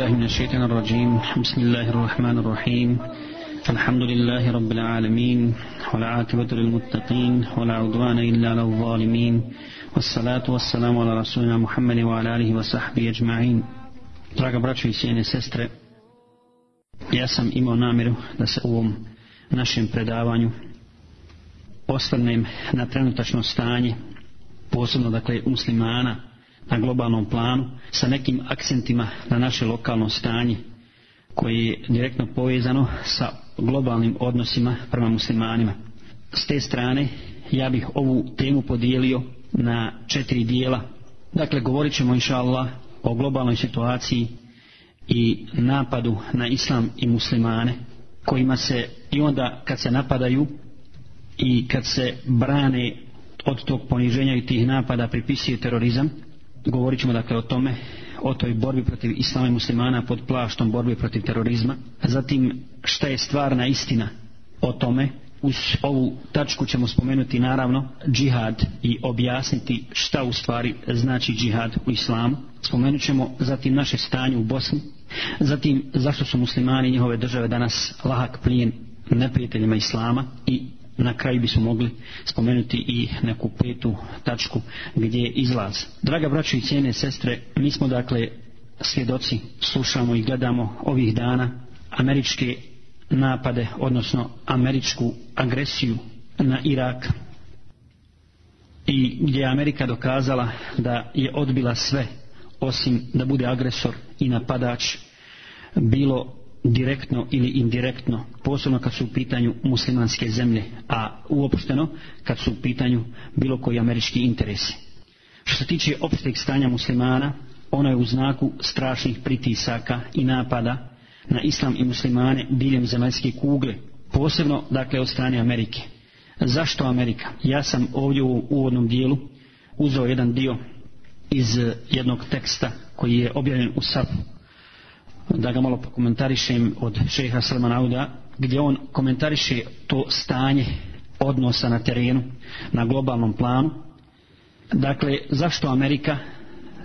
بالله من الشيطان الرجيم بسم الله الرحمن الرحيم الحمد لله رب العالمين والعاقبة للمتقين ولا عدوان إلا على الظالمين والصلاة والسلام على رسولنا محمد وعلى آله وصحبه أجمعين Draga braćo i sjene sestre, ja sam imao namjeru da se u ovom našem predavanju osvrnem na trenutačno stanje, posebno dakle muslimana, na globalnom planu sa nekim akcentima na naše lokalno stanje koje je direktno povezano sa globalnim odnosima prema muslimanima. S te strane ja bih ovu temu podijelio na četiri dijela. Dakle, govorit ćemo inša Allah o globalnoj situaciji i napadu na islam i muslimane kojima se i onda kad se napadaju i kad se brane od tog poniženja i tih napada pripisuje terorizam govorit ćemo dakle o tome o toj borbi protiv islama i muslimana pod plaštom borbe protiv terorizma zatim šta je stvarna istina o tome uz ovu tačku ćemo spomenuti naravno džihad i objasniti šta u stvari znači džihad u islamu spomenut ćemo zatim naše stanje u Bosni zatim zašto su muslimani njihove države danas lahak plijen neprijateljima islama i na kraju bismo mogli spomenuti i neku petu tačku gdje je izlaz. Draga braćo i cijene sestre, mi smo dakle svjedoci, slušamo i gledamo ovih dana američke napade, odnosno američku agresiju na Irak i gdje je Amerika dokazala da je odbila sve osim da bude agresor i napadač bilo direktno ili indirektno, posebno kad su u pitanju muslimanske zemlje, a uopšteno kad su u pitanju bilo koji američki interesi. Što se tiče opšteg stanja muslimana, ono je u znaku strašnih pritisaka i napada na islam i muslimane diljem zemaljske kugle, posebno dakle od strane Amerike. Zašto Amerika? Ja sam ovdje u uvodnom dijelu uzeo jedan dio iz jednog teksta koji je objavljen u SAP da ga malo pokomentarišem od šeha Salman Auda gdje on komentariše to stanje odnosa na terenu na globalnom planu dakle zašto Amerika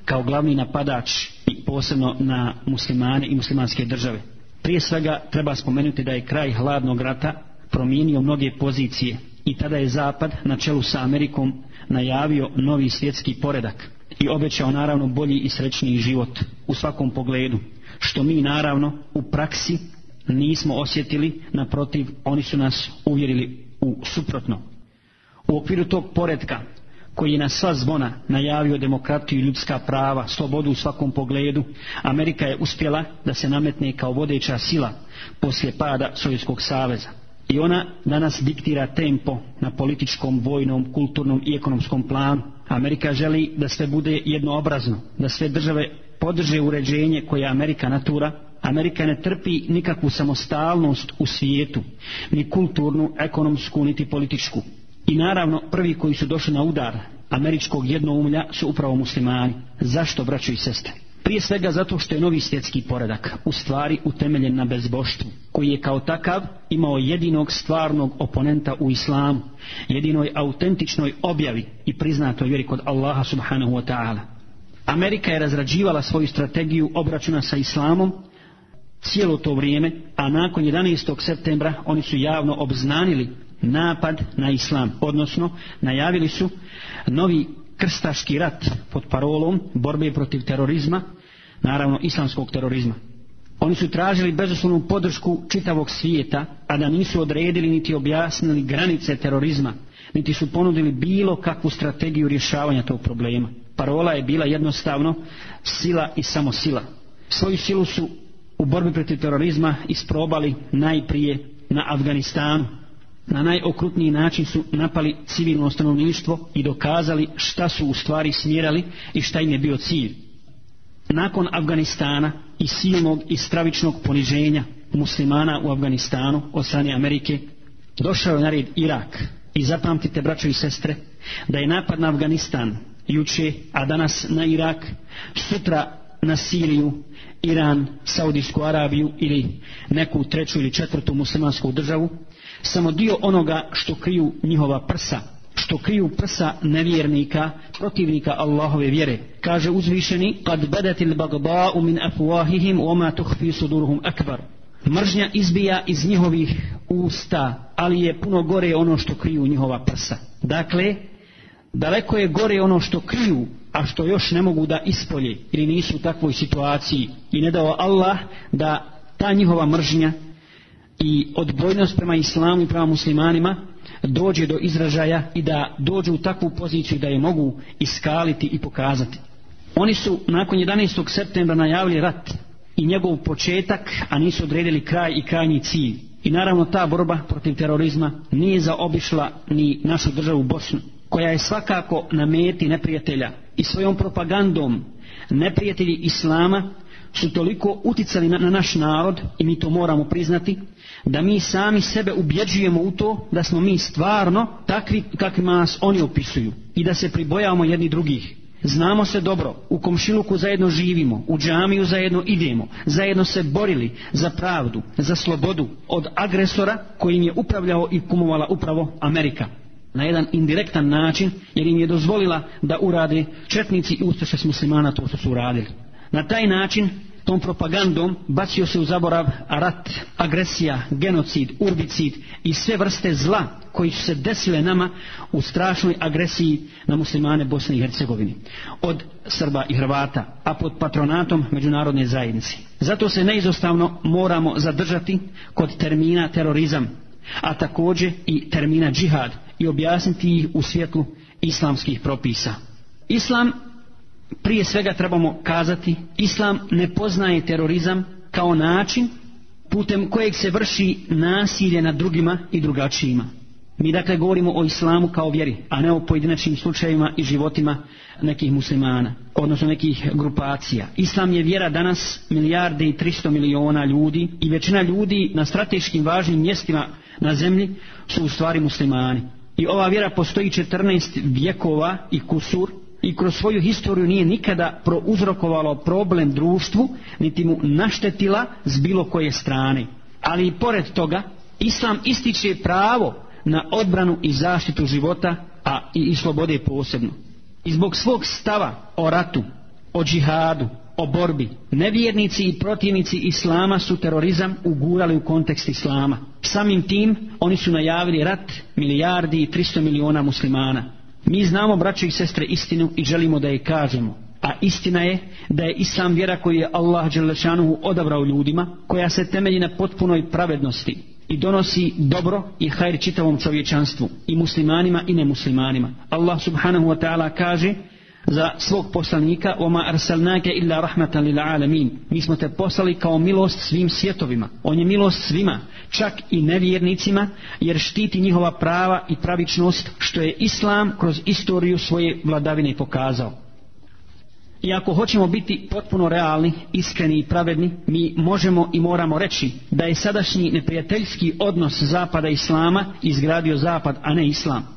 kao glavni napadač i posebno na muslimane i muslimanske države prije svega treba spomenuti da je kraj hladnog rata promijenio mnoge pozicije i tada je Zapad na čelu sa Amerikom najavio novi svjetski poredak i obećao naravno bolji i srećniji život u svakom pogledu što mi naravno u praksi nismo osjetili naprotiv oni su nas uvjerili u suprotno u okviru tog poredka koji je na sva zvona najavio demokratiju i ljudska prava, slobodu u svakom pogledu, Amerika je uspjela da se nametne kao vodeća sila poslije pada Sovjetskog saveza. I ona danas diktira tempo na političkom, vojnom, kulturnom i ekonomskom planu. Amerika želi da sve bude jednoobrazno, da sve države podrže uređenje koje Amerika natura. Amerika ne trpi nikakvu samostalnost u svijetu, ni kulturnu, ekonomsku, niti političku. I naravno, prvi koji su došli na udar američkog jednoumlja su upravo muslimani. Zašto, braćo i sestre? Prije svega zato što je novi svjetski poredak u stvari utemeljen na bezboštvu, koji je kao takav imao jedinog stvarnog oponenta u islamu, jedinoj autentičnoj objavi i priznatoj vjeri kod Allaha subhanahu wa ta'ala. Amerika je razrađivala svoju strategiju obračuna sa islamom cijelo to vrijeme, a nakon 11. septembra oni su javno obznanili napad na islam, odnosno najavili su novi krstaški rat pod parolom borbe protiv terorizma, naravno islamskog terorizma. Oni su tražili bezoslovnu podršku čitavog svijeta, a da nisu odredili niti objasnili granice terorizma, niti su ponudili bilo kakvu strategiju rješavanja tog problema. Parola je bila jednostavno sila i samo sila. Svoju silu su u borbi protiv terorizma isprobali najprije na Afganistanu, na najokrutniji način su napali civilno stanovništvo i dokazali šta su u stvari smjerali i šta im je bio cilj. Nakon Afganistana i silnog i stravičnog poniženja muslimana u Afganistanu od strane Amerike, došao je na red Irak i zapamtite braćo i sestre da je napad na Afganistan juče, a danas na Irak, sutra na Siriju, Iran, Saudijsku Arabiju ili neku treću ili četvrtu muslimansku državu, samo dio onoga što kriju njihova prsa što kriju prsa nevjernika protivnika Allahove vjere kaže uzvišeni kad badatil bagba'u min afwahihim wa ma tukhfi sudurhum akbar mržnja izbija iz njihovih usta ali je puno gore ono što kriju njihova prsa dakle daleko je gore ono što kriju a što još ne mogu da ispolje ili nisu u takvoj situaciji i ne dao Allah da ta njihova mržnja i odbojnost prema islamu i prema muslimanima dođe do izražaja i da dođu u takvu poziciju da je mogu iskaliti i pokazati. Oni su nakon 11. septembra najavili rat i njegov početak, a nisu odredili kraj i krajni cilj. I naravno ta borba protiv terorizma nije zaobišla ni našu državu Bosnu, koja je svakako na meti neprijatelja i svojom propagandom neprijatelji islama su toliko uticali na, na naš narod i mi to moramo priznati da mi sami sebe ubjeđujemo u to da smo mi stvarno takvi kakvi nas oni opisuju i da se pribojavamo jedni drugih. Znamo se dobro, u komšiluku zajedno živimo, u džamiju zajedno idemo, zajedno se borili za pravdu, za slobodu od agresora kojim je upravljao i kumovala upravo Amerika. Na jedan indirektan način jer im je dozvolila da urade četnici i ustaše s muslimana to što su uradili. Na taj način tom propagandom bacio se u zaborav rat, agresija, genocid, urbicid i sve vrste zla koji su se desile nama u strašnoj agresiji na muslimane Bosne i Hercegovine od Srba i Hrvata, a pod patronatom međunarodne zajednice. Zato se neizostavno moramo zadržati kod termina terorizam, a također i termina džihad i objasniti ih u svijetlu islamskih propisa. Islam prije svega trebamo kazati islam ne poznaje terorizam kao način putem kojeg se vrši nasilje nad drugima i drugačijima mi dakle govorimo o islamu kao vjeri a ne o pojedinačnim slučajevima i životima nekih muslimana odnosno nekih grupacija islam je vjera danas milijarde i 300 miliona ljudi i većina ljudi na strateškim važnim mjestima na zemlji su u stvari muslimani i ova vjera postoji 14 vjekova i kusur i kroz svoju historiju nije nikada prouzrokovalo problem društvu, niti mu naštetila s bilo koje strane. Ali i pored toga, Islam ističe pravo na odbranu i zaštitu života, a i, i slobode posebno. I zbog svog stava o ratu, o džihadu, o borbi, nevjernici i protivnici Islama su terorizam ugurali u kontekst Islama. Samim tim, oni su najavili rat milijardi i 300 miliona muslimana – Mi znamo, braćo i sestre, istinu i želimo da je kažemo. A istina je da je islam vjera koju je Allah Đelešanuhu odabrao ljudima, koja se temelji na potpunoj pravednosti i donosi dobro i hajr čitavom čovječanstvu, i muslimanima i nemuslimanima. Allah subhanahu wa ta'ala kaže za svog poslanika وَمَا أَرْسَلْنَاكَ إِلَّا رَحْمَةً لِلْعَالَمِينَ Mi smo te poslali kao milost svim svjetovima. On je milost svima, čak i nevjernicima, jer štiti njihova prava i pravičnost što je Islam kroz istoriju svoje vladavine pokazao. I ako hoćemo biti potpuno realni, iskreni i pravedni, mi možemo i moramo reći da je sadašnji neprijateljski odnos Zapada i Islama izgradio Zapad, a ne Islam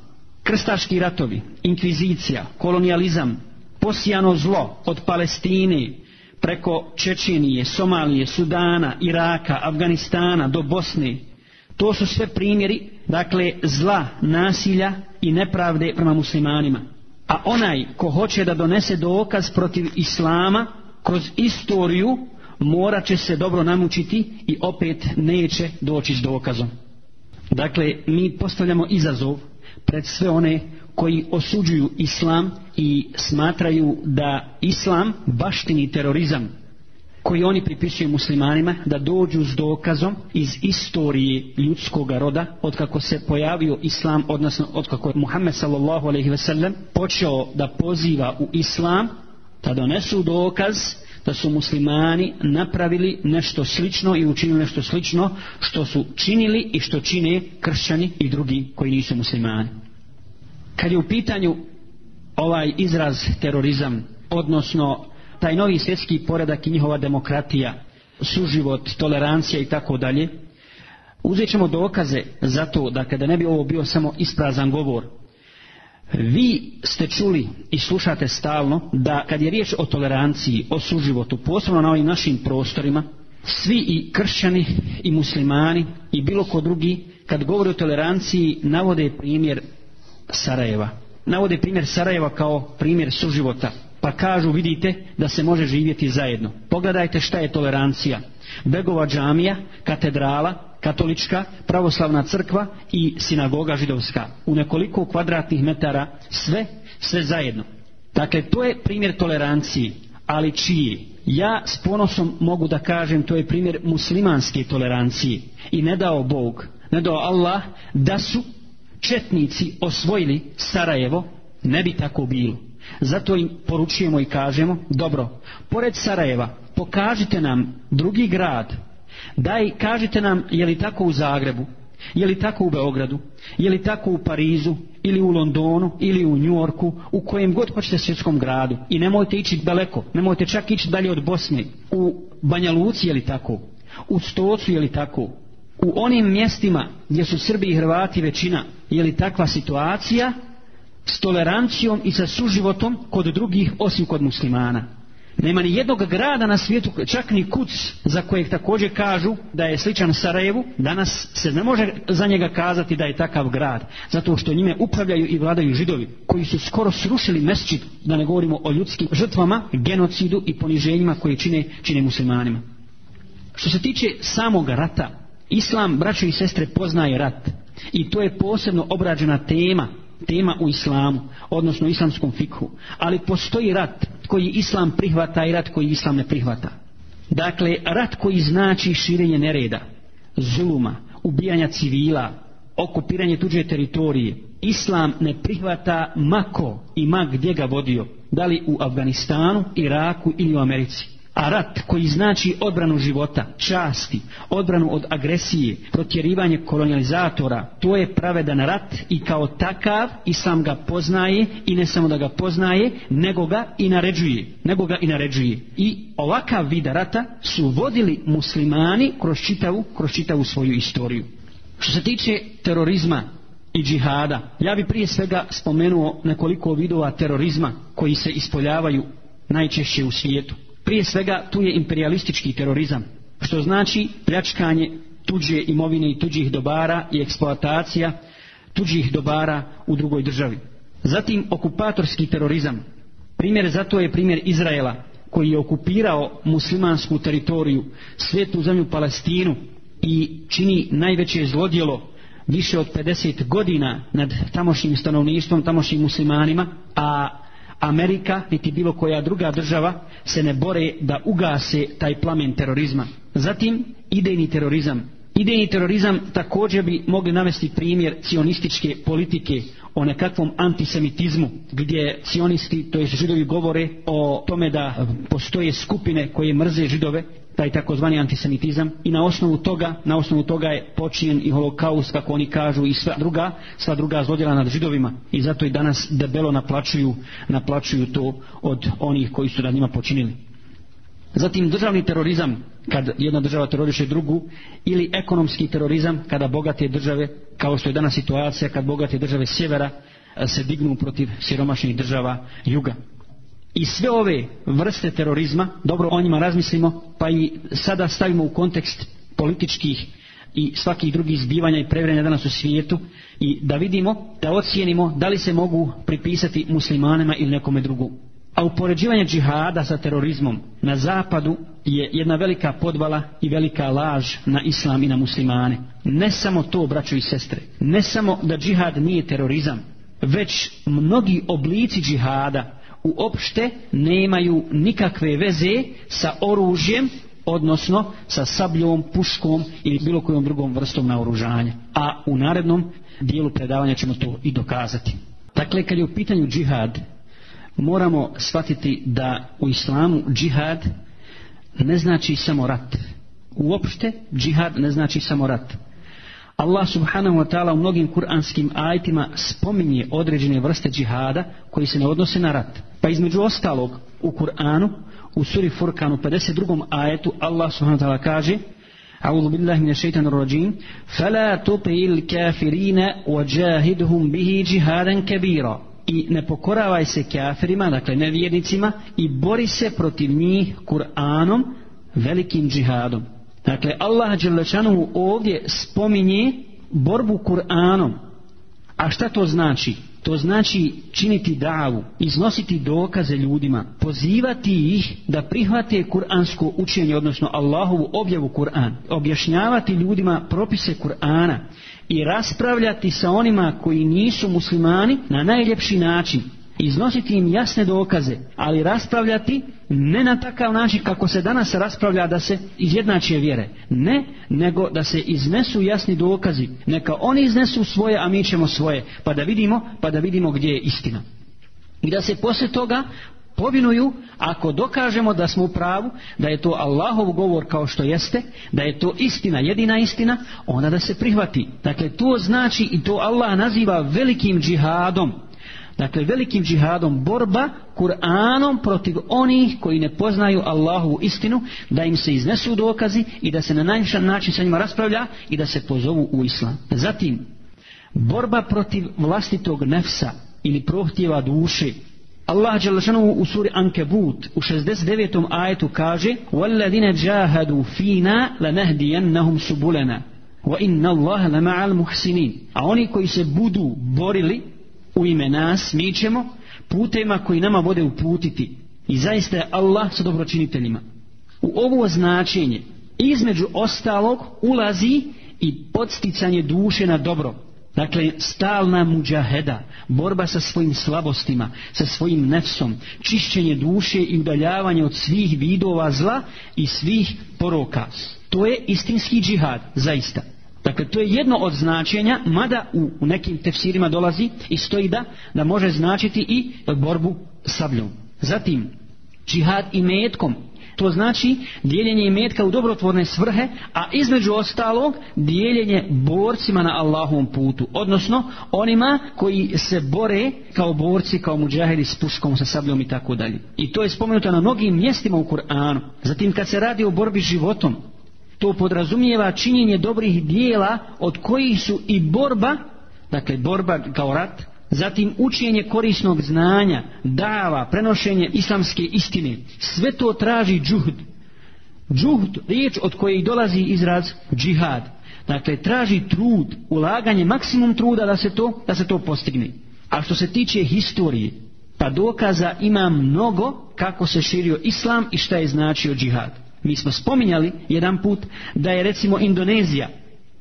krstaški ratovi, inkvizicija, kolonializam, posijano zlo od Palestine preko Čečenije, Somalije, Sudana, Iraka, Afganistana do Bosne. To su sve primjeri, dakle, zla, nasilja i nepravde prema muslimanima. A onaj ko hoće da donese dokaz protiv Islama, kroz istoriju, mora će se dobro namučiti i opet neće doći s dokazom. Dakle, mi postavljamo izazov pred sve one koji osuđuju islam i smatraju da islam baštini terorizam koji oni pripisuju muslimanima da dođu s dokazom iz istorije ljudskog roda od kako se pojavio islam odnosno od kako Muhammed sallallahu alejhi ve sellem počeo da poziva u islam da donesu dokaz da su muslimani napravili nešto slično i učinili nešto slično što su činili i što čine kršćani i drugi koji nisu muslimani. Kad je u pitanju ovaj izraz terorizam, odnosno taj novi svjetski poredak i njihova demokratija, suživot, tolerancija i tako dalje, uzet ćemo dokaze za to da kada ne bi ovo bio samo isprazan govor, Vi ste čuli i slušate stalno da kad je riječ o toleranciji, o suživotu, posebno na ovim našim prostorima, svi i kršćani i muslimani i bilo ko drugi, kad govori o toleranciji, navode primjer Sarajeva. Navode primjer Sarajeva kao primjer suživota. Pa kažu, vidite, da se može živjeti zajedno. Pogledajte šta je tolerancija. Begova džamija, katedrala, katolička, pravoslavna crkva i sinagoga židovska. U nekoliko kvadratnih metara sve, sve zajedno. Dakle, to je primjer toleranciji, ali čiji? Ja s ponosom mogu da kažem to je primjer muslimanske toleranciji i ne dao Bog, ne dao Allah da su četnici osvojili Sarajevo, ne bi tako bilo. Zato im poručujemo i kažemo, dobro, pored Sarajeva, pokažite nam drugi grad daj kažite nam je li tako u Zagrebu je li tako u Beogradu je li tako u Parizu ili u Londonu ili u Njorku u kojem god hoćete svjetskom gradu i nemojte ići daleko nemojte čak ići dalje od Bosne u Banja Luci je li tako u Stocu je li tako u onim mjestima gdje su Srbi i Hrvati većina je li takva situacija s tolerancijom i sa suživotom kod drugih osim kod muslimana Nema ni jednog grada na svijetu, čak ni kuc za kojeg također kažu da je sličan Sarajevu, danas se ne može za njega kazati da je takav grad, zato što njime upravljaju i vladaju židovi, koji su skoro srušili mesčit, da ne govorimo o ljudskim žrtvama, genocidu i poniženjima koje čine, čine muslimanima. Što se tiče samog rata, islam, braćo i sestre, poznaje rat. I to je posebno obrađena tema, tema u islamu, odnosno islamskom fikhu. Ali postoji rat, koji islam prihvata i rat koji islam ne prihvata. Dakle, rat koji znači širenje nereda, zuluma, ubijanja civila, okupiranje tuđe teritorije, islam ne prihvata mako i ma gdje ga vodio, da li u Afganistanu, Iraku ili u Americi. Arat koji znači odbranu života, časti, odbranu od agresije, protjerivanje kolonializatora, to je pravedan rat i kao takav i sam ga poznaje i ne samo da ga poznaje, nego ga i naređuje. Nego ga i naređuje. I ovakav vid rata su vodili muslimani kroz čitavu, kroz čitavu svoju istoriju. Što se tiče terorizma i džihada, ja bi prije svega spomenuo nekoliko vidova terorizma koji se ispoljavaju najčešće u svijetu prije svega tu je imperialistički terorizam, što znači pljačkanje tuđe imovine i tuđih dobara i eksploatacija tuđih dobara u drugoj državi. Zatim okupatorski terorizam. Primjer za to je primjer Izraela koji je okupirao muslimansku teritoriju, svetu zemlju Palestinu i čini najveće zlodjelo više od 50 godina nad tamošnjim stanovništvom, tamošnjim muslimanima, a Amerika niti bilo koja druga država se ne bore da ugase taj plamen terorizma. Zatim idejni terorizam. Idejni terorizam također bi mogli namesti primjer cionističke politike o nekakvom antisemitizmu gdje cionisti, to je židovi govore o tome da postoje skupine koje mrze židove taj takozvani antisemitizam i na osnovu toga na osnovu toga je počinjen i holokaust kako oni kažu i sva druga sva druga zlodjela nad židovima i zato i danas debelo naplaćuju naplaćuju to od onih koji su nad njima počinili zatim državni terorizam kad jedna država teroriše drugu ili ekonomski terorizam kada bogate države kao što je danas situacija kad bogate države sjevera eh, se dignu protiv siromašnih država juga i sve ove vrste terorizma, dobro o njima razmislimo, pa i sada stavimo u kontekst političkih i svakih drugih zbivanja i prevrenja danas u svijetu i da vidimo, da ocijenimo da li se mogu pripisati muslimanima ili nekome drugu. A upoređivanje džihada sa terorizmom na zapadu je jedna velika podvala i velika laž na islam i na muslimane. Ne samo to, braćo i sestre, ne samo da džihad nije terorizam, već mnogi oblici džihada uopšte nemaju nikakve veze sa oružjem, odnosno sa sabljom, puškom ili bilo kojom drugom vrstom naoružanja. A u narednom dijelu predavanja ćemo to i dokazati. Dakle, kad je u pitanju džihad, moramo shvatiti da u islamu džihad ne znači samo rat. Uopšte džihad ne znači samo rat. Allah subhanahu wa ta'ala u mnogim kuranskim ajtima spominje određene vrste džihada koji se ne odnose na rat. Pa između ostalog u Kur'anu, u suri Furkanu 52. ajetu Allah subhanahu wa ta'ala kaže A'udhu billahi min ash-shaytan ar-rajim. Fala tuti'il kafirina wa jahidhum bihi jihadan kabira. I ne pokoravaj se kafirima, dakle nevjernicima, i bori se protiv njih Kur'anom, velikim džihadom. Dakle, Allah Đelešanovu ovdje spominje borbu Kur'anom. A šta to znači? To znači činiti davu, iznositi dokaze ljudima, pozivati ih da prihvate kuransko učenje, odnosno Allahovu objavu Kur'an, objašnjavati ljudima propise Kur'ana i raspravljati sa onima koji nisu muslimani na najljepši način, iznositi im jasne dokaze, ali raspravljati ne na takav način kako se danas raspravlja da se izjednačije vjere. Ne, nego da se iznesu jasni dokazi. Neka oni iznesu svoje, a mi ćemo svoje. Pa da vidimo, pa da vidimo gdje je istina. I da se posle toga povinuju ako dokažemo da smo u pravu, da je to Allahov govor kao što jeste, da je to istina, jedina istina, ona da se prihvati. Dakle, to znači i to Allah naziva velikim džihadom. Dakle, velikim džihadom borba Kur'anom protiv onih koji ne poznaju Allahovu istinu, da im se iznesu dokazi i da se na najvišan način sa njima raspravlja i da se pozovu u islam. Zatim, borba protiv vlastitog nefsa ili prohtjeva duše Allah dželešanu u suri Ankebut u 69. ajetu kaže: "Walladine jahadu fina lanahdiyannahum subulana wa inna Allaha lama'al muhsinin." A oni koji se budu borili u ime nas mi ćemo putema koji nama vode uputiti i zaista je Allah sa dobročiniteljima u ovo značenje između ostalog ulazi i podsticanje duše na dobro dakle stalna muđaheda borba sa svojim slabostima sa svojim nefsom čišćenje duše i udaljavanje od svih vidova zla i svih poroka to je istinski džihad zaista Dakle, to je jedno od značenja, mada u, u nekim tefsirima dolazi i stoji da, da može značiti i borbu sabljom. Zatim, džihad i metkom. To znači dijeljenje metka u dobrotvorne svrhe, a između ostalog dijeljenje borcima na Allahovom putu. Odnosno, onima koji se bore kao borci, kao muđaheri s puškom, sa sabljom i tako dalje. I to je spomenuto na mnogim mjestima u Kur'anu. Zatim, kad se radi o borbi životom, to podrazumijeva činjenje dobrih dijela od kojih su i borba dakle borba kao rat zatim učenje korisnog znanja dava, prenošenje islamske istine sve to traži džuhd džuhd, riječ od koje dolazi izraz džihad dakle traži trud ulaganje maksimum truda da se to da se to postigne a što se tiče historije pa dokaza ima mnogo kako se širio islam i šta je značio džihad Mi smo spominjali jedan put da je recimo Indonezija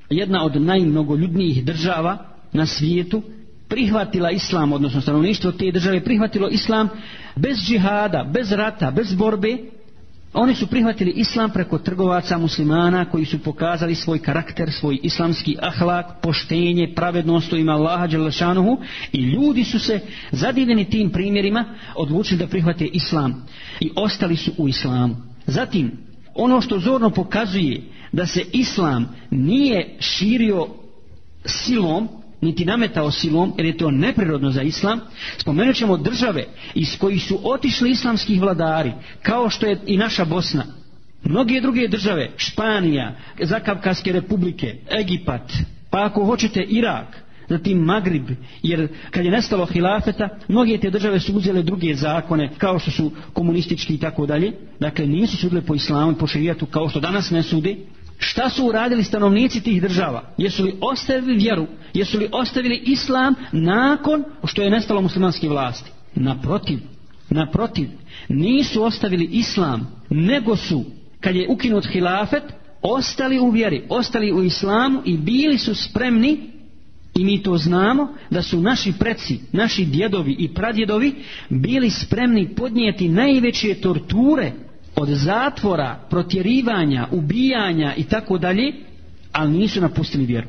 jedna od najmnogoljudnijih država na svijetu prihvatila islam, odnosno stanovništvo te države prihvatilo islam bez džihada, bez rata, bez borbe. Oni su prihvatili islam preko trgovaca muslimana koji su pokazali svoj karakter, svoj islamski ahlak, poštenje, pravednost u ima Allaha Đelešanuhu i ljudi su se zadivljeni tim primjerima odlučili da prihvate islam i ostali su u islamu. Zatim, ono što zorno pokazuje da se islam nije širio silom niti nametao silom jer je to neprirodno za islam spomenut ćemo države iz kojih su otišli islamski vladari kao što je i naša Bosna mnoge druge države Španija, Zakavkaske republike Egipat, pa ako hoćete Irak zatim Magrib, jer kad je nestalo hilafeta, mnoge te države su uzele druge zakone, kao što su komunistički i tako dalje. Dakle, nisu sudile po islamu, po šerijatu, kao što danas ne sudi. Šta su uradili stanovnici tih država? Jesu li ostavili vjeru? Jesu li ostavili islam nakon što je nestalo muslimanske vlasti? Naprotiv, naprotiv, nisu ostavili islam, nego su, kad je ukinut hilafet, ostali u vjeri, ostali u islamu i bili su spremni I mi to znamo da su naši preci, naši djedovi i pradjedovi bili spremni podnijeti najveće torture od zatvora, protjerivanja, ubijanja i tako dalje, ali nisu napustili vjeru.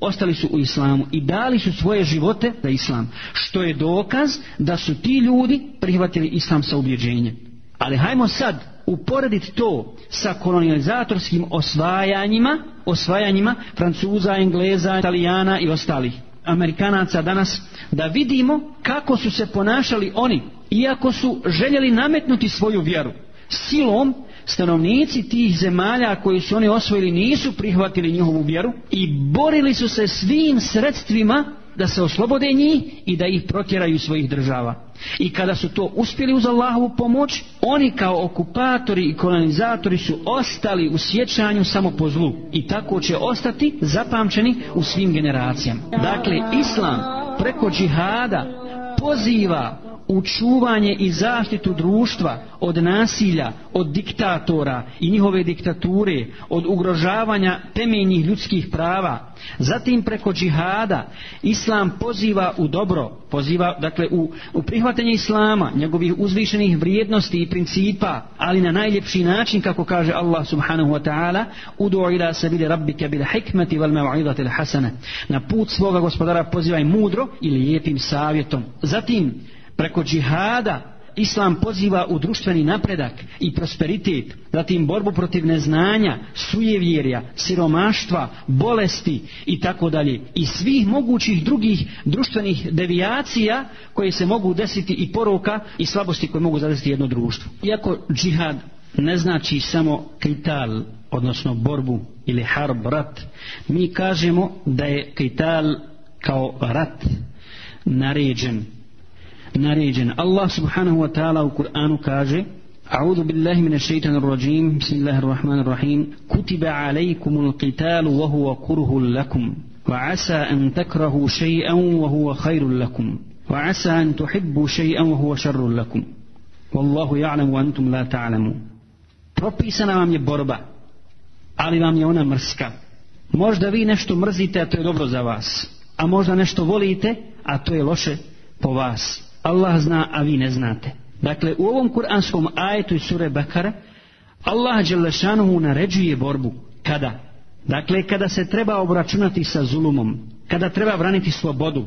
Ostali su u islamu i dali su svoje živote za islam, što je dokaz da su ti ljudi prihvatili islam sa ubjeđenjem. Ali hajmo sad uporediti to sa kolonizatorskim osvajanjima, osvajanjima Francuza, Engleza, Italijana i ostalih Amerikanaca danas, da vidimo kako su se ponašali oni, iako su željeli nametnuti svoju vjeru, silom stanovnici tih zemalja koji su oni osvojili nisu prihvatili njihovu vjeru i borili su se svim sredstvima da se oslobode njih i da ih protjeraju svojih država. I kada su to uspjeli uz Allahovu pomoć, oni kao okupatori i kolonizatori su ostali u sjećanju samo po zlu. I tako će ostati zapamćeni u svim generacijama. Dakle, Islam preko džihada poziva učuvanje i zaštitu društva od nasilja, od diktatora i njihove diktature, od ugrožavanja temeljnih ljudskih prava. Zatim preko džihada islam poziva u dobro, poziva dakle u, u prihvatanje islama, njegovih uzvišenih vrijednosti i principa, ali na najljepši način kako kaže Allah subhanahu wa ta'ala, udu ila sabili rabbika bil hikmeti wal mev'idatil hasane. Na put svoga gospodara pozivaj mudro i lijepim savjetom. Zatim preko džihada islam poziva u društveni napredak i prosperitet, zatim borbu protiv neznanja, sujevjerja, siromaštva, bolesti i tako dalje. I svih mogućih drugih društvenih devijacija koje se mogu desiti i poroka i slabosti koje mogu zadesiti jedno društvo. Iako džihad ne znači samo kital, odnosno borbu ili harb, rat, mi kažemo da je kital kao rat naređen naređen. Allah subhanahu wa ta'ala u Kur'anu kaže A'udhu billahi min ash-shaytan ar-rajim Bismillahir rahmanir rahim Kutiba alaykumul qitalu wa huwa kurhul lakum wa 'asa an takrahu shay'an wa huwa khayrul lakum wa 'asa an tuhibbu shay'an wa huwa sharrul lakum wallahu ya'lamu wa antum la ta'lamun Propisana vam je borba ali vam je ona mrska Možda vi nešto mrzite a to je dobro za vas a možda nešto volite a to je loše po vas Allah zna, a vi ne znate. Dakle, u ovom kuranskom ajetu iz sure Bakara, Allah Đelešanuhu naređuje borbu. Kada? Dakle, kada se treba obračunati sa zulumom, kada treba braniti slobodu,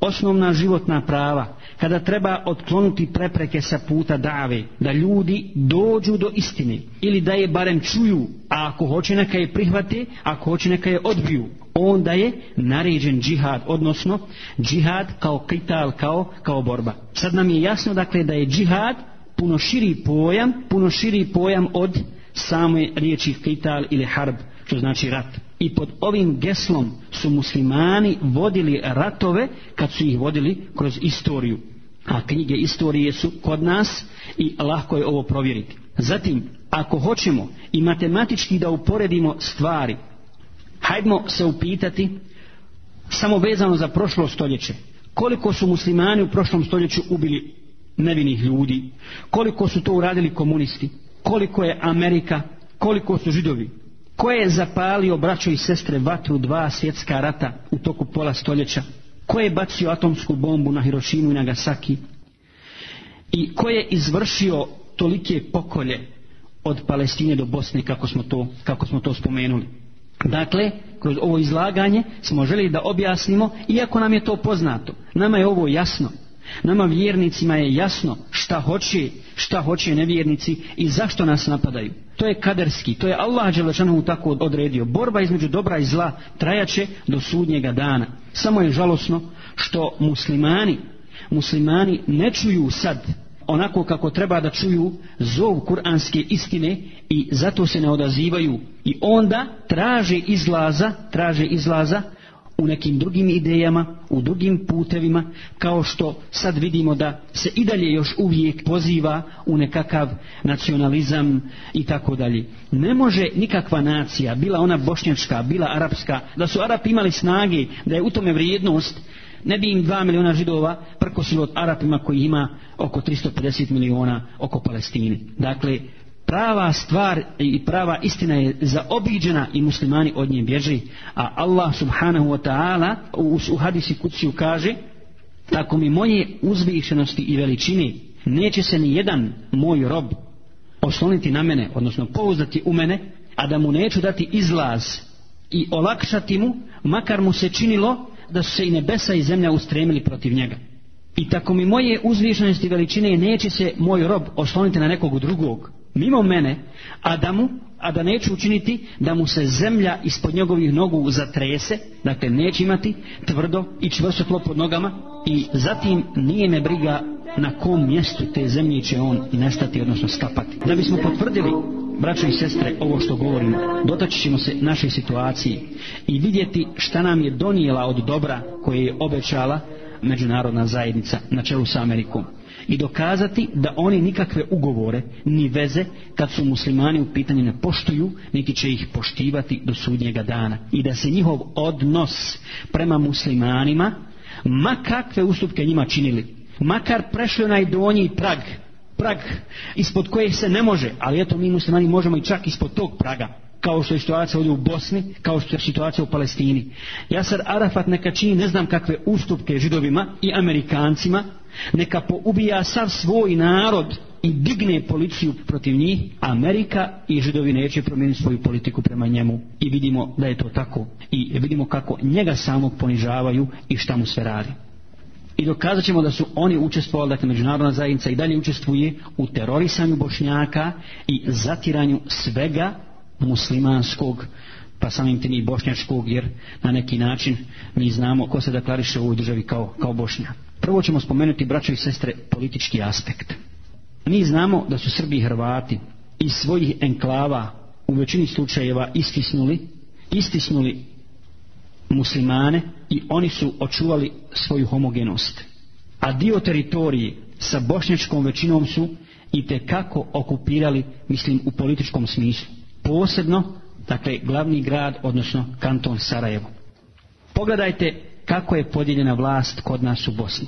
osnovna životna prava, kada treba otkloniti prepreke sa puta dave, da ljudi dođu do istine ili da je barem čuju, a ako hoće neka je prihvate, ako hoće neka je odbiju, onda je naređen džihad, odnosno džihad kao kital, kao, kao borba. Sad nam je jasno dakle da je džihad puno širi pojam, puno širi pojam od same riječi kital ili harb, što znači rat i pod ovim geslom su muslimani vodili ratove kad su ih vodili kroz istoriju a knjige istorije su kod nas i lahko je ovo provjeriti zatim ako hoćemo i matematički da uporedimo stvari hajdemo se upitati samo vezano za prošlo stoljeće koliko su muslimani u prošlom stoljeću ubili nevinih ljudi koliko su to uradili komunisti koliko je Amerika koliko su židovi Ko je zapalio braćo i sestre vatru dva svjetska rata u toku pola stoljeća? Ko je bacio atomsku bombu na Hirošimu i Nagasaki? I ko je izvršio tolike pokolje od Palestine do Bosne kako smo to, kako smo to spomenuli? Dakle, kroz ovo izlaganje smo želi da objasnimo, iako nam je to poznato, nama je ovo jasno, Nama vjernicima je jasno šta hoće, šta hoće nevjernici i zašto nas napadaju. To je kaderski, to je Allah Đelešanu tako odredio. Borba između dobra i zla trajaće do sudnjega dana. Samo je žalosno što muslimani, muslimani ne čuju sad onako kako treba da čuju zov kuranske istine i zato se ne odazivaju i onda traže izlaza traže izlaza u nekim drugim idejama, u drugim putevima, kao što sad vidimo da se i dalje još uvijek poziva u nekakav nacionalizam i tako dalje. Ne može nikakva nacija, bila ona bošnjačka, bila arapska, da su Arap imali snage, da je u tome vrijednost, ne bi im 2 miliona židova prkosilo od Arapima koji ima oko 350 miliona oko Palestini. Dakle, prava stvar i prava istina je zaobiđena i muslimani od nje bježi a Allah subhanahu wa ta'ala u, u hadisi kuciju kaže tako mi moje uzvišenosti i veličini neće se ni jedan moj rob osloniti na mene odnosno pouzdati u mene a da mu neću dati izlaz i olakšati mu makar mu se činilo da su se i nebesa i zemlja ustremili protiv njega i tako mi moje uzvišenosti i veličine neće se moj rob osloniti na nekog drugog mimo mene, a da mu, a da neću učiniti da mu se zemlja ispod njegovih nogu zatrese, dakle neće imati tvrdo i čvrsto tlo pod nogama i zatim nije me briga na kom mjestu te zemlje će on nestati, odnosno stapati. Da bismo potvrdili, braćo i sestre, ovo što govorimo, dotaći ćemo se našoj situaciji i vidjeti šta nam je donijela od dobra koje je obećala međunarodna zajednica na čelu sa Amerikom i dokazati da oni nikakve ugovore ni veze kad su muslimani u pitanju ne poštuju niti će ih poštivati do sudnjega dana i da se njihov odnos prema muslimanima ma kakve ustupke njima činili makar prešli onaj donji prag prag ispod kojeg se ne može ali eto mi muslimani možemo i čak ispod tog praga kao što je situacija ovdje u Bosni, kao što je situacija u Palestini. Ja sad Arafat neka čini ne znam kakve ustupke židovima i amerikancima, neka poubija sav svoj narod i digne policiju protiv njih, Amerika i židovi neće promijeniti svoju politiku prema njemu. I vidimo da je to tako. I vidimo kako njega samog ponižavaju i šta mu sve radi. I dokazat ćemo da su oni učestvovali, dakle međunarodna zajednica i dalje učestvuje u terorisanju Bošnjaka i zatiranju svega muslimanskog pa samim tim i bošnjačkog jer na neki način mi znamo ko se deklariše u ovoj državi kao, kao bošnja. Prvo ćemo spomenuti braćo i sestre politički aspekt. Mi znamo da su Srbi i Hrvati iz svojih enklava u većini slučajeva istisnuli istisnuli muslimane i oni su očuvali svoju homogenost. A dio teritorije sa bošnjačkom većinom su i te kako okupirali, mislim, u političkom smislu posebno dakle glavni grad odnosno kanton Sarajevo pogledajte kako je podijeljena vlast kod nas u Bosni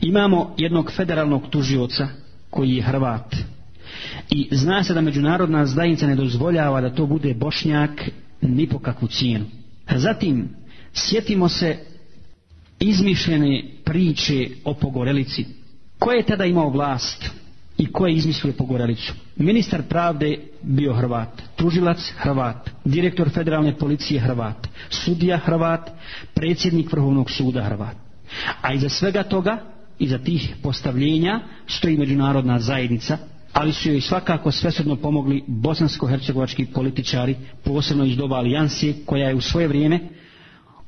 imamo jednog federalnog tužioca koji je Hrvat i zna se da međunarodna zdajnica ne dozvoljava da to bude Bošnjak ni po kakvu cijenu zatim sjetimo se izmišljene priče o pogorelici ko je tada imao vlast vlast i ko je izmislio pogoralicu. Ministar pravde bio Hrvat, tužilac Hrvat, direktor federalne policije Hrvat, sudija Hrvat, predsjednik Vrhovnog suda Hrvat. A iza svega toga, iza tih postavljenja, stoji međunarodna zajednica, ali su joj svakako svesredno pomogli bosansko-hercegovački političari, posebno iz doba alijansije koja je u svoje vrijeme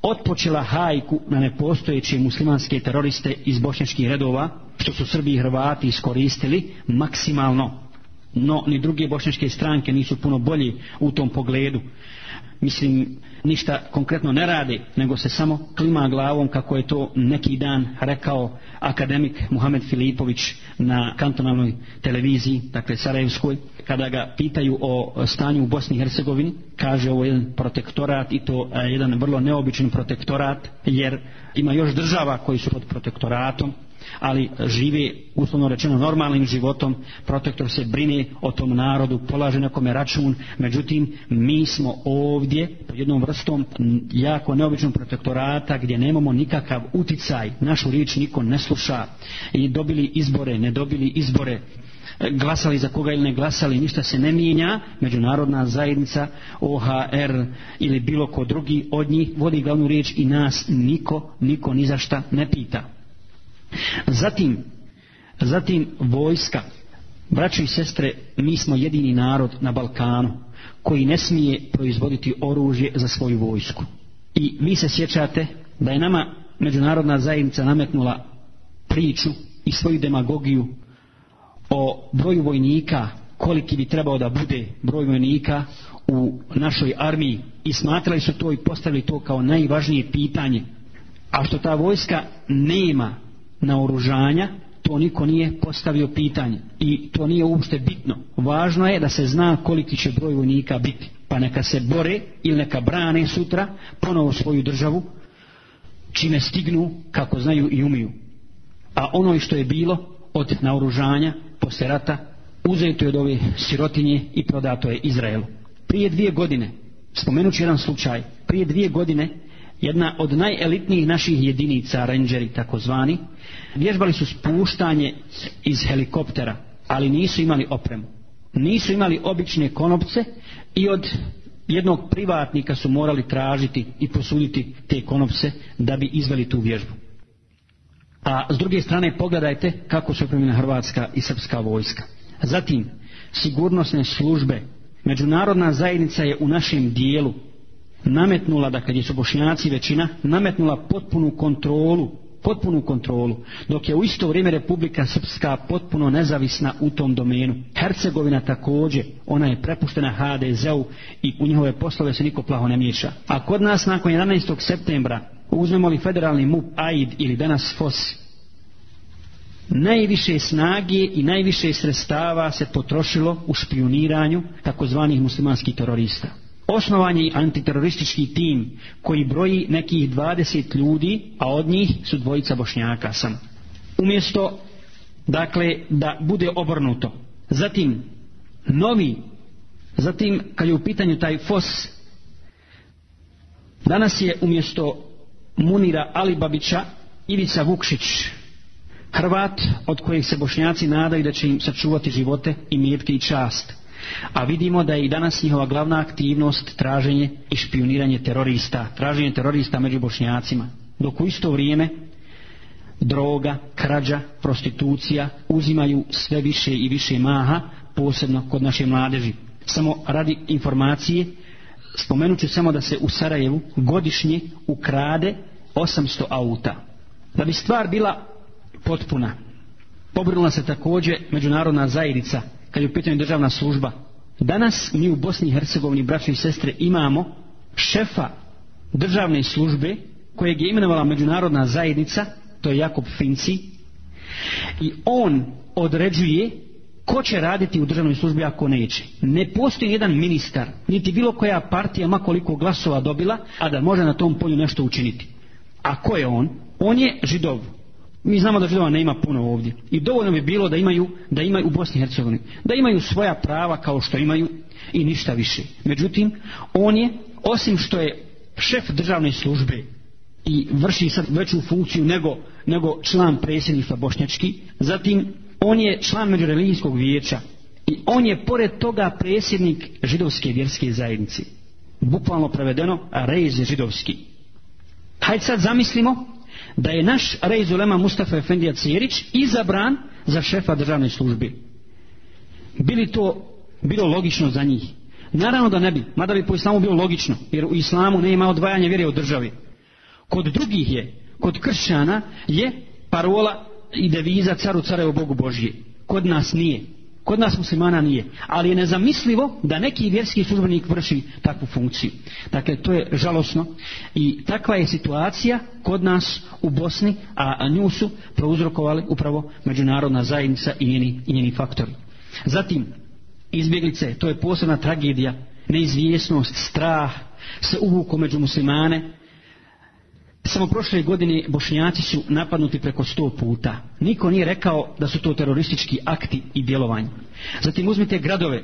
otpočela hajku na nepostojeće muslimanske teroriste iz bošnjačkih redova, što su Srbi i Hrvati iskoristili maksimalno no ni druge bošnjačke stranke nisu puno bolji u tom pogledu mislim ništa konkretno ne rade nego se samo klima glavom kako je to neki dan rekao akademik Muhamed Filipović na kantonalnoj televiziji dakle Sarajevskoj kada ga pitaju o stanju u Bosni i Hercegovini kaže ovo je jedan protektorat i to eh, jedan vrlo neobičan protektorat jer ima još država koji su pod protektoratom ali žive uslovno rečeno normalnim životom protektor se brine o tom narodu polaže nekome račun međutim mi smo ovdje pod jednom vrstom jako neobičnog protektorata gdje nemamo nikakav uticaj našu riječ niko ne sluša i dobili izbore ne dobili izbore glasali za koga ili ne glasali, ništa se ne mijenja, međunarodna zajednica, OHR ili bilo ko drugi od njih vodi glavnu riječ i nas niko, niko ni za šta ne pita. Zatim, zatim vojska. Braći i sestre, mi smo jedini narod na Balkanu koji ne smije proizvoditi oružje za svoju vojsku. I vi se sjećate da je nama međunarodna zajednica nametnula priču i svoju demagogiju o broju vojnika koliki bi trebao da bude broj vojnika u našoj armiji i smatrali su to i postavili to kao najvažnije pitanje a što ta vojska nema naoružanja, to niko nije postavio pitanje i to nije uopšte bitno. Važno je da se zna koliki će broj vojnika biti, pa neka se bore ili neka brane sutra ponovo svoju državu, čime stignu kako znaju i umiju. A ono što je bilo od naoružanja posle rata, uzeto je od ove sirotinje i prodato je Izraelu. Prije dvije godine, spomenući jedan slučaj, prije dvije godine jedna od najelitnijih naših jedinica, rangeri takozvani, vježbali su spuštanje iz helikoptera, ali nisu imali opremu. Nisu imali obične konopce i od jednog privatnika su morali tražiti i posuditi te konopce da bi izveli tu vježbu. A s druge strane pogledajte kako su opremljena Hrvatska i Srpska vojska. Zatim, sigurnosne službe. Međunarodna zajednica je u našem dijelu nametnula, da kad su bošnjaci većina, nametnula potpunu kontrolu, potpunu kontrolu, dok je u isto vrijeme Republika Srpska potpuno nezavisna u tom domenu. Hercegovina također, ona je prepuštena HDZ-u i u njihove poslove se niko plaho ne miješa. A kod nas nakon 11. septembra, uzmemo li federalni MUP AID ili danas FOS, najviše snage i najviše sredstava se potrošilo u špioniranju takozvanih muslimanskih terorista. Osnovan je antiteroristički tim koji broji nekih 20 ljudi, a od njih su dvojica bošnjaka sam. Umjesto, dakle, da bude obrnuto. Zatim, novi, zatim, kad je u pitanju taj FOS, danas je umjesto Munira Alibabića, Ivica Vukšić, Hrvat od kojeg se bošnjaci nadaju da će im sačuvati živote i mjetke i čast. A vidimo da je i danas njihova glavna aktivnost traženje i špioniranje terorista, traženje terorista među bošnjacima. Dok u isto vrijeme droga, krađa, prostitucija uzimaju sve više i više maha, posebno kod naše mladeži. Samo radi informacije, spomenut ću samo da se u Sarajevu godišnje ukrade 800 auta. Da bi stvar bila potpuna, pobrinula se također međunarodna zajednica kad je u pitanju državna služba. Danas mi u Bosni i Hercegovini, braće i sestre, imamo šefa državne službe kojeg je imenovala međunarodna zajednica, to je Jakob Finci, i on određuje ko će raditi u državnoj službi ako neće. Ne postoji jedan ministar, niti bilo koja partija makoliko glasova dobila, a da može na tom polju nešto učiniti. A ko je on? On je židov. Mi znamo da židova ne ima puno ovdje. I dovoljno bi bilo da imaju, da imaju u Bosni i Hercegovini. Da imaju svoja prava kao što imaju i ništa više. Međutim, on je, osim što je šef državne službe i vrši sad veću funkciju nego, nego član predsjednika bošnjački, zatim on je član međureligijskog vijeća i on je pored toga predsjednik židovske vjerske zajednice. Bukvalno prevedeno, rejz je židovski. Hajde sad zamislimo, da je naš rej Zulema Mustafa Efendija Cijerić izabran za šefa državne službe. Bili to bilo logično za njih? Naravno da ne bi, mada bi po islamu bilo logično, jer u islamu ne ima odvajanje vjere od države. Kod drugih je, kod kršćana je parola i deviza caru care u Bogu Božije. Kod nas nije kod nas muslimana nije. Ali je nezamislivo da neki vjerski službenik vrši takvu funkciju. Dakle, to je žalosno. I takva je situacija kod nas u Bosni, a nju su prouzrokovali upravo međunarodna zajednica i njeni, i njeni faktori. Zatim, izbjeglice, to je posebna tragedija, neizvjesnost, strah, se uvuko među muslimane, Samo prošle godine bošnjaci su napadnuti preko sto puta. Niko nije rekao da su to teroristički akti i djelovanje. Zatim uzmite gradove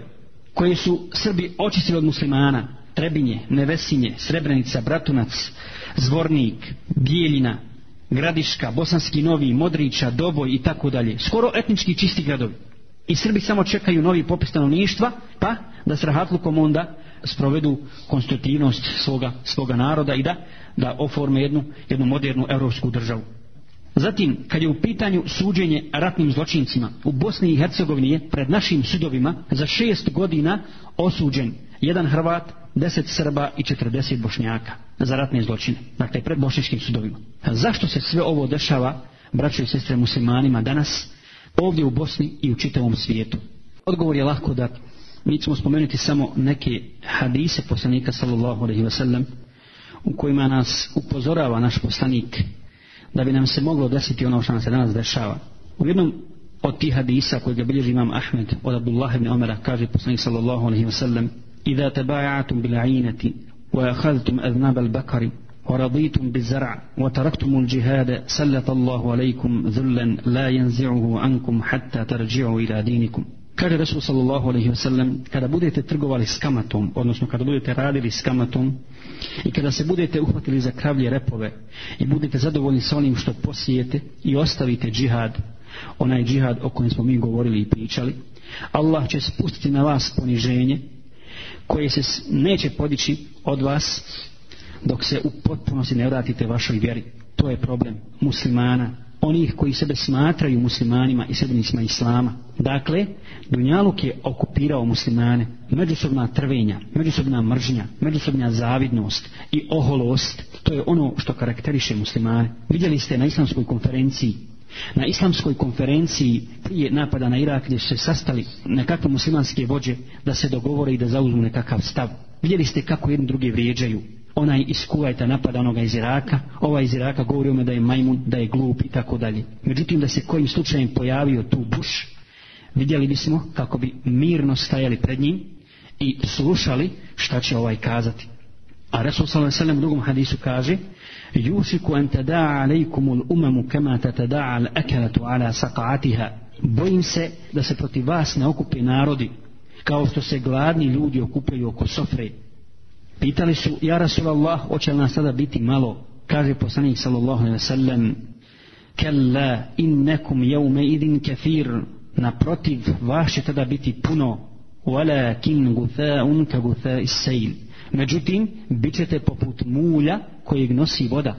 koje su Srbi očistili od muslimana. Trebinje, Nevesinje, Srebrenica, Bratunac, Zvornik, Bijeljina, Gradiška, Bosanski Novi, Modrića, Doboj i tako dalje. Skoro etnički čisti gradovi i Srbi samo čekaju novi popis stanovništva, pa da s rahatlukom onda sprovedu konstitutivnost svoga, svoga naroda i da, da oforme jednu, jednu modernu evropsku državu. Zatim, kad je u pitanju suđenje ratnim zločincima, u Bosni i Hercegovini je pred našim sudovima za šest godina osuđen jedan Hrvat, deset Srba i četrdeset Bošnjaka za ratne zločine, dakle pred bošničkim sudovima. A zašto se sve ovo dešava, braćo i sestre muslimanima, danas, ovdje u Bosni i u čitavom svijetu. Odgovor je lahko da mi ćemo spomenuti samo neke hadise poslanika sallallahu alaihi wa sallam u kojima nas upozorava naš poslanik da bi nam se moglo desiti ono što nam se danas dešava. U jednom od tih hadisa koji ga bilježi imam Ahmed od Abdullah ibn Omera kaže poslanik sallallahu alaihi wa sallam Iza teba'atum bil'ainati wa jahaltum aznab al-bakari ورضيتم بالزرع وتركتم الجهاد سلط الله عليكم ذلا لا ينزعه عنكم حتى ترجعوا إلى دينكم Kaže Resul sallallahu alaihi wasallam, kada budete trgovali s kamatom, odnosno kada budete radili s kamatom, i kada se budete uhvatili za kravlje repove, i budete zadovoljni sa onim što posijete, i ostavite džihad, onaj džihad o kojem smo mi govorili i pričali, Allah će spustiti na vas poniženje, koje se neće podići od vas, dok se u potpunosti ne vratite vašoj vjeri. To je problem muslimana, onih koji sebe smatraju muslimanima i sredinicima islama. Dakle, Dunjaluk je okupirao muslimane, međusobna trvenja, međusobna mržnja, međusobna zavidnost i oholost, to je ono što karakteriše muslimane. Vidjeli ste na islamskoj konferenciji Na islamskoj konferenciji prije napada na Irak gdje su se sastali nekakve muslimanske vođe da se dogovore i da zauzmu nekakav stav. Vidjeli ste kako jedni druge vrijeđaju, onaj iz Kuvajta napada onoga iz Iraka, ovaj iz Iraka govori ome da je majmun, da je glup i tako dalje. Međutim, da se kojim slučajem pojavio tu buš, vidjeli bismo kako bi mirno stajali pred njim i slušali šta će ovaj kazati. A Resul sallallahu alejhi ve sellem u drugom hadisu kaže: "Yusiku an tadaa alaykum al-umam kama tatadaa al-aklatu ala saqatiha." Bojim se da se protiv vas ne okupi narodi kao što se gladni ljudi okupaju oko sofre. Pitali su, ja Rasulallah, hoće li nas sada biti malo? Kaže poslanik sallallahu alaihi wa sallam, kella in nekum jevme idin kefir, naprotiv, vaš će tada biti puno, walakin gutha un ka gutha is sejl. Međutim, bit ćete poput mulja kojeg nosi voda,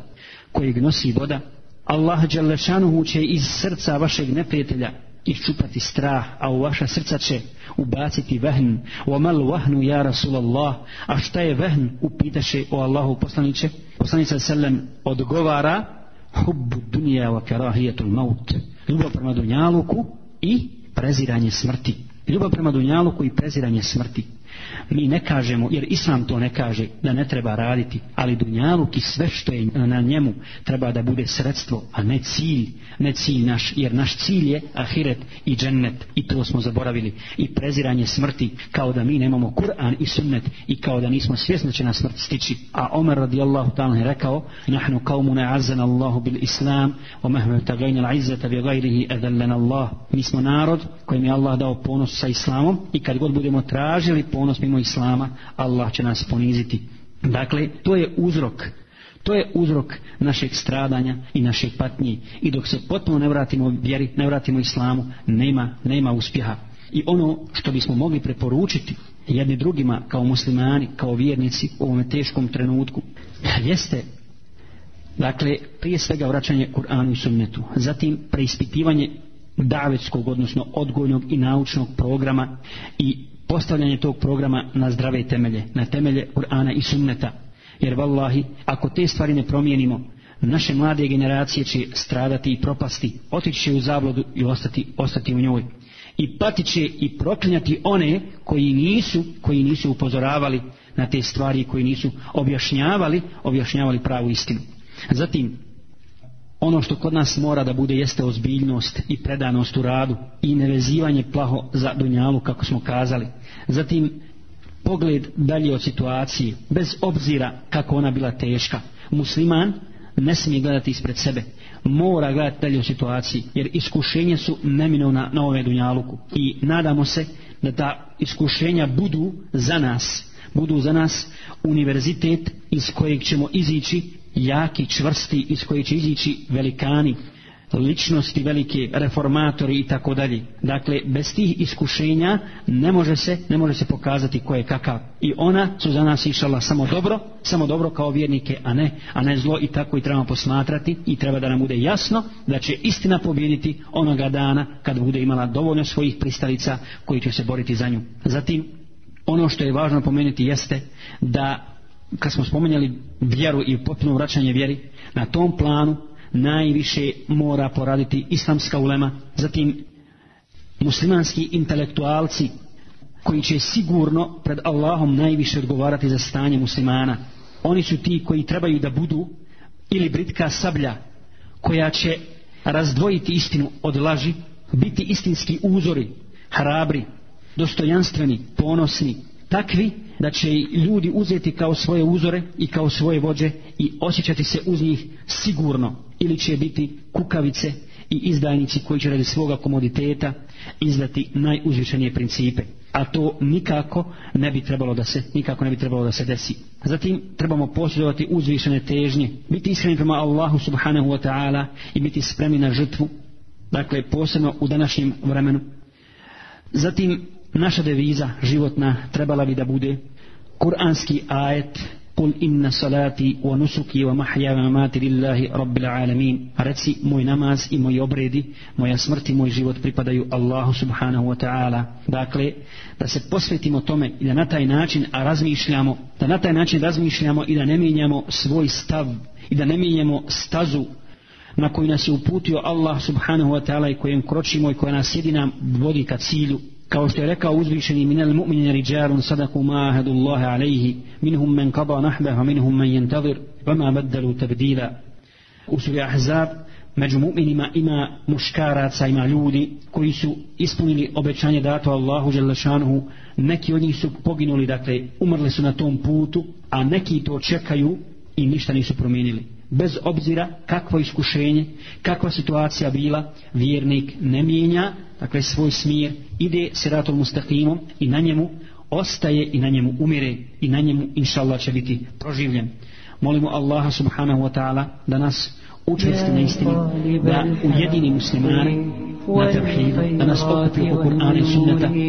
kojeg nosi voda. Allah Đalešanuhu će iz srca vašeg neprijatelja iščupati strah, a u vaša srca će ubaciti vehn. O mal vahnu ja Rasulallah, a šta je vehn, upitaše o Allahu poslaniće. Poslanica sallam odgovara, hub dunija wa karahijetul maut. Ljubav prema dunjaluku i preziranje smrti. Ljubav prema dunjaluku i preziranje smrti mi ne kažemo, jer Islam to ne kaže da ne treba raditi, ali dunjaluk i sve što je na njemu treba da bude sredstvo, a ne cilj ne cilj naš, jer naš cilj je ahiret i džennet, i to smo zaboravili i preziranje smrti kao da mi nemamo Kur'an i sunnet i kao da nismo svjesni će na smrt stići a Omer radijallahu ta'ala je rekao nahnu kaumu ne'azana Allahu bil Islam wa mehmu tagajnil izzata bi gajrihi edallena Allah mi smo narod kojim je Allah dao ponos sa Islamom i kad god budemo tražili ponos odnos mimo islama, Allah će nas poniziti. Dakle, to je uzrok. To je uzrok našeg stradanja i našeg patnji. I dok se potpuno ne vratimo vjeri, ne vratimo islamu, nema, nema uspjeha. I ono što bismo mogli preporučiti jedni drugima kao muslimani, kao vjernici u ovom teškom trenutku, jeste Dakle, prije svega vraćanje Kur'anu i sunnetu. Zatim, preispitivanje davetskog, odnosno odgojnog i naučnog programa i postavljanje tog programa na zdrave temelje, na temelje Kur'ana i Sunneta. Jer vallahi, ako te stvari ne promijenimo, naše mlade generacije će stradati i propasti, otići će u zablodu i ostati, ostati u njoj. I pati će i proklinjati one koji nisu, koji nisu upozoravali na te stvari, koji nisu objašnjavali, objašnjavali pravu istinu. Zatim, Ono što kod nas mora da bude jeste ozbiljnost i predanost u radu i nevezivanje plaho za dunjalu kako smo kazali. Zatim pogled dalje od situacije bez obzira kako ona bila teška. Musliman ne smije gledati ispred sebe. Mora gledati dalje od situaciji jer iskušenje su neminovna na ovome dunjaluku. I nadamo se da ta iskušenja budu za nas budu za nas univerzitet iz kojeg ćemo izići jaki, čvrsti, iz koji će izići velikani, ličnosti velike, reformatori i tako dalje. Dakle, bez tih iskušenja ne može se, ne može se pokazati ko je kakav. I ona su za nas išala samo dobro, samo dobro kao vjernike, a ne, a ne zlo i tako i trebamo posmatrati i treba da nam bude jasno da će istina pobjediti onoga dana kad bude imala dovoljno svojih pristalica koji će se boriti za nju. Zatim, ono što je važno pomenuti jeste da kad smo spomenjali vjeru i potpuno vraćanje vjeri, na tom planu najviše mora poraditi islamska ulema, zatim muslimanski intelektualci koji će sigurno pred Allahom najviše odgovarati za stanje muslimana. Oni su ti koji trebaju da budu ili britka sablja koja će razdvojiti istinu od laži, biti istinski uzori, hrabri, dostojanstveni, ponosni, takvi da će ljudi uzeti kao svoje uzore i kao svoje vođe i osjećati se uz njih sigurno ili će biti kukavice i izdajnici koji će radi svoga komoditeta izdati najuzvišenije principe a to nikako ne bi trebalo da se nikako ne bi trebalo da se desi zatim trebamo posjedovati uzvišene težnje biti iskreni prema Allahu subhanahu wa ta'ala i biti spremni na žrtvu dakle posebno u današnjem vremenu zatim naša deviza životna trebala bi da bude kuranski ajet kul inna salati wa nusuki wa mahya wa mamati lillahi rabbil alamin reci moj namaz i moji obredi moja smrt i moj život pripadaju Allahu subhanahu wa ta'ala dakle da se posvetimo tome i da na taj način a razmišljamo da na taj način razmišljamo i da ne mijenjamo svoj stav i da ne mijenjamo stazu na koji nas je uputio Allah subhanahu wa ta'ala i kojem kročimo i koja nas jedina vodi ka cilju kao što je rekao uzvišeni min al mu'minin riđarun sadaku ma ahadu Allahe alaihi minhum men kaba nahbeha minhum men jentavir vama baddalu tabdila u suri Ahzab među mu'minima ima muškaraca ima ljudi koji su ispunili obećanje dato Allahu Đelešanuhu neki od njih su poginuli dakle umrli su na tom putu a neki to čekaju i ništa nisu promijenili bez obzira kakvo iskušenje, kakva situacija bila, vjernik ne mijenja, dakle svoj smir ide siratom mustaqimom i na njemu ostaje i na njemu umire i na njemu inša Allah će biti proživljen. Molimo Allaha subhanahu wa ta'ala da nas učesti na istini, da ujedini muslimani na tevhidu, da nas okupi u Kur'ane i sunnata.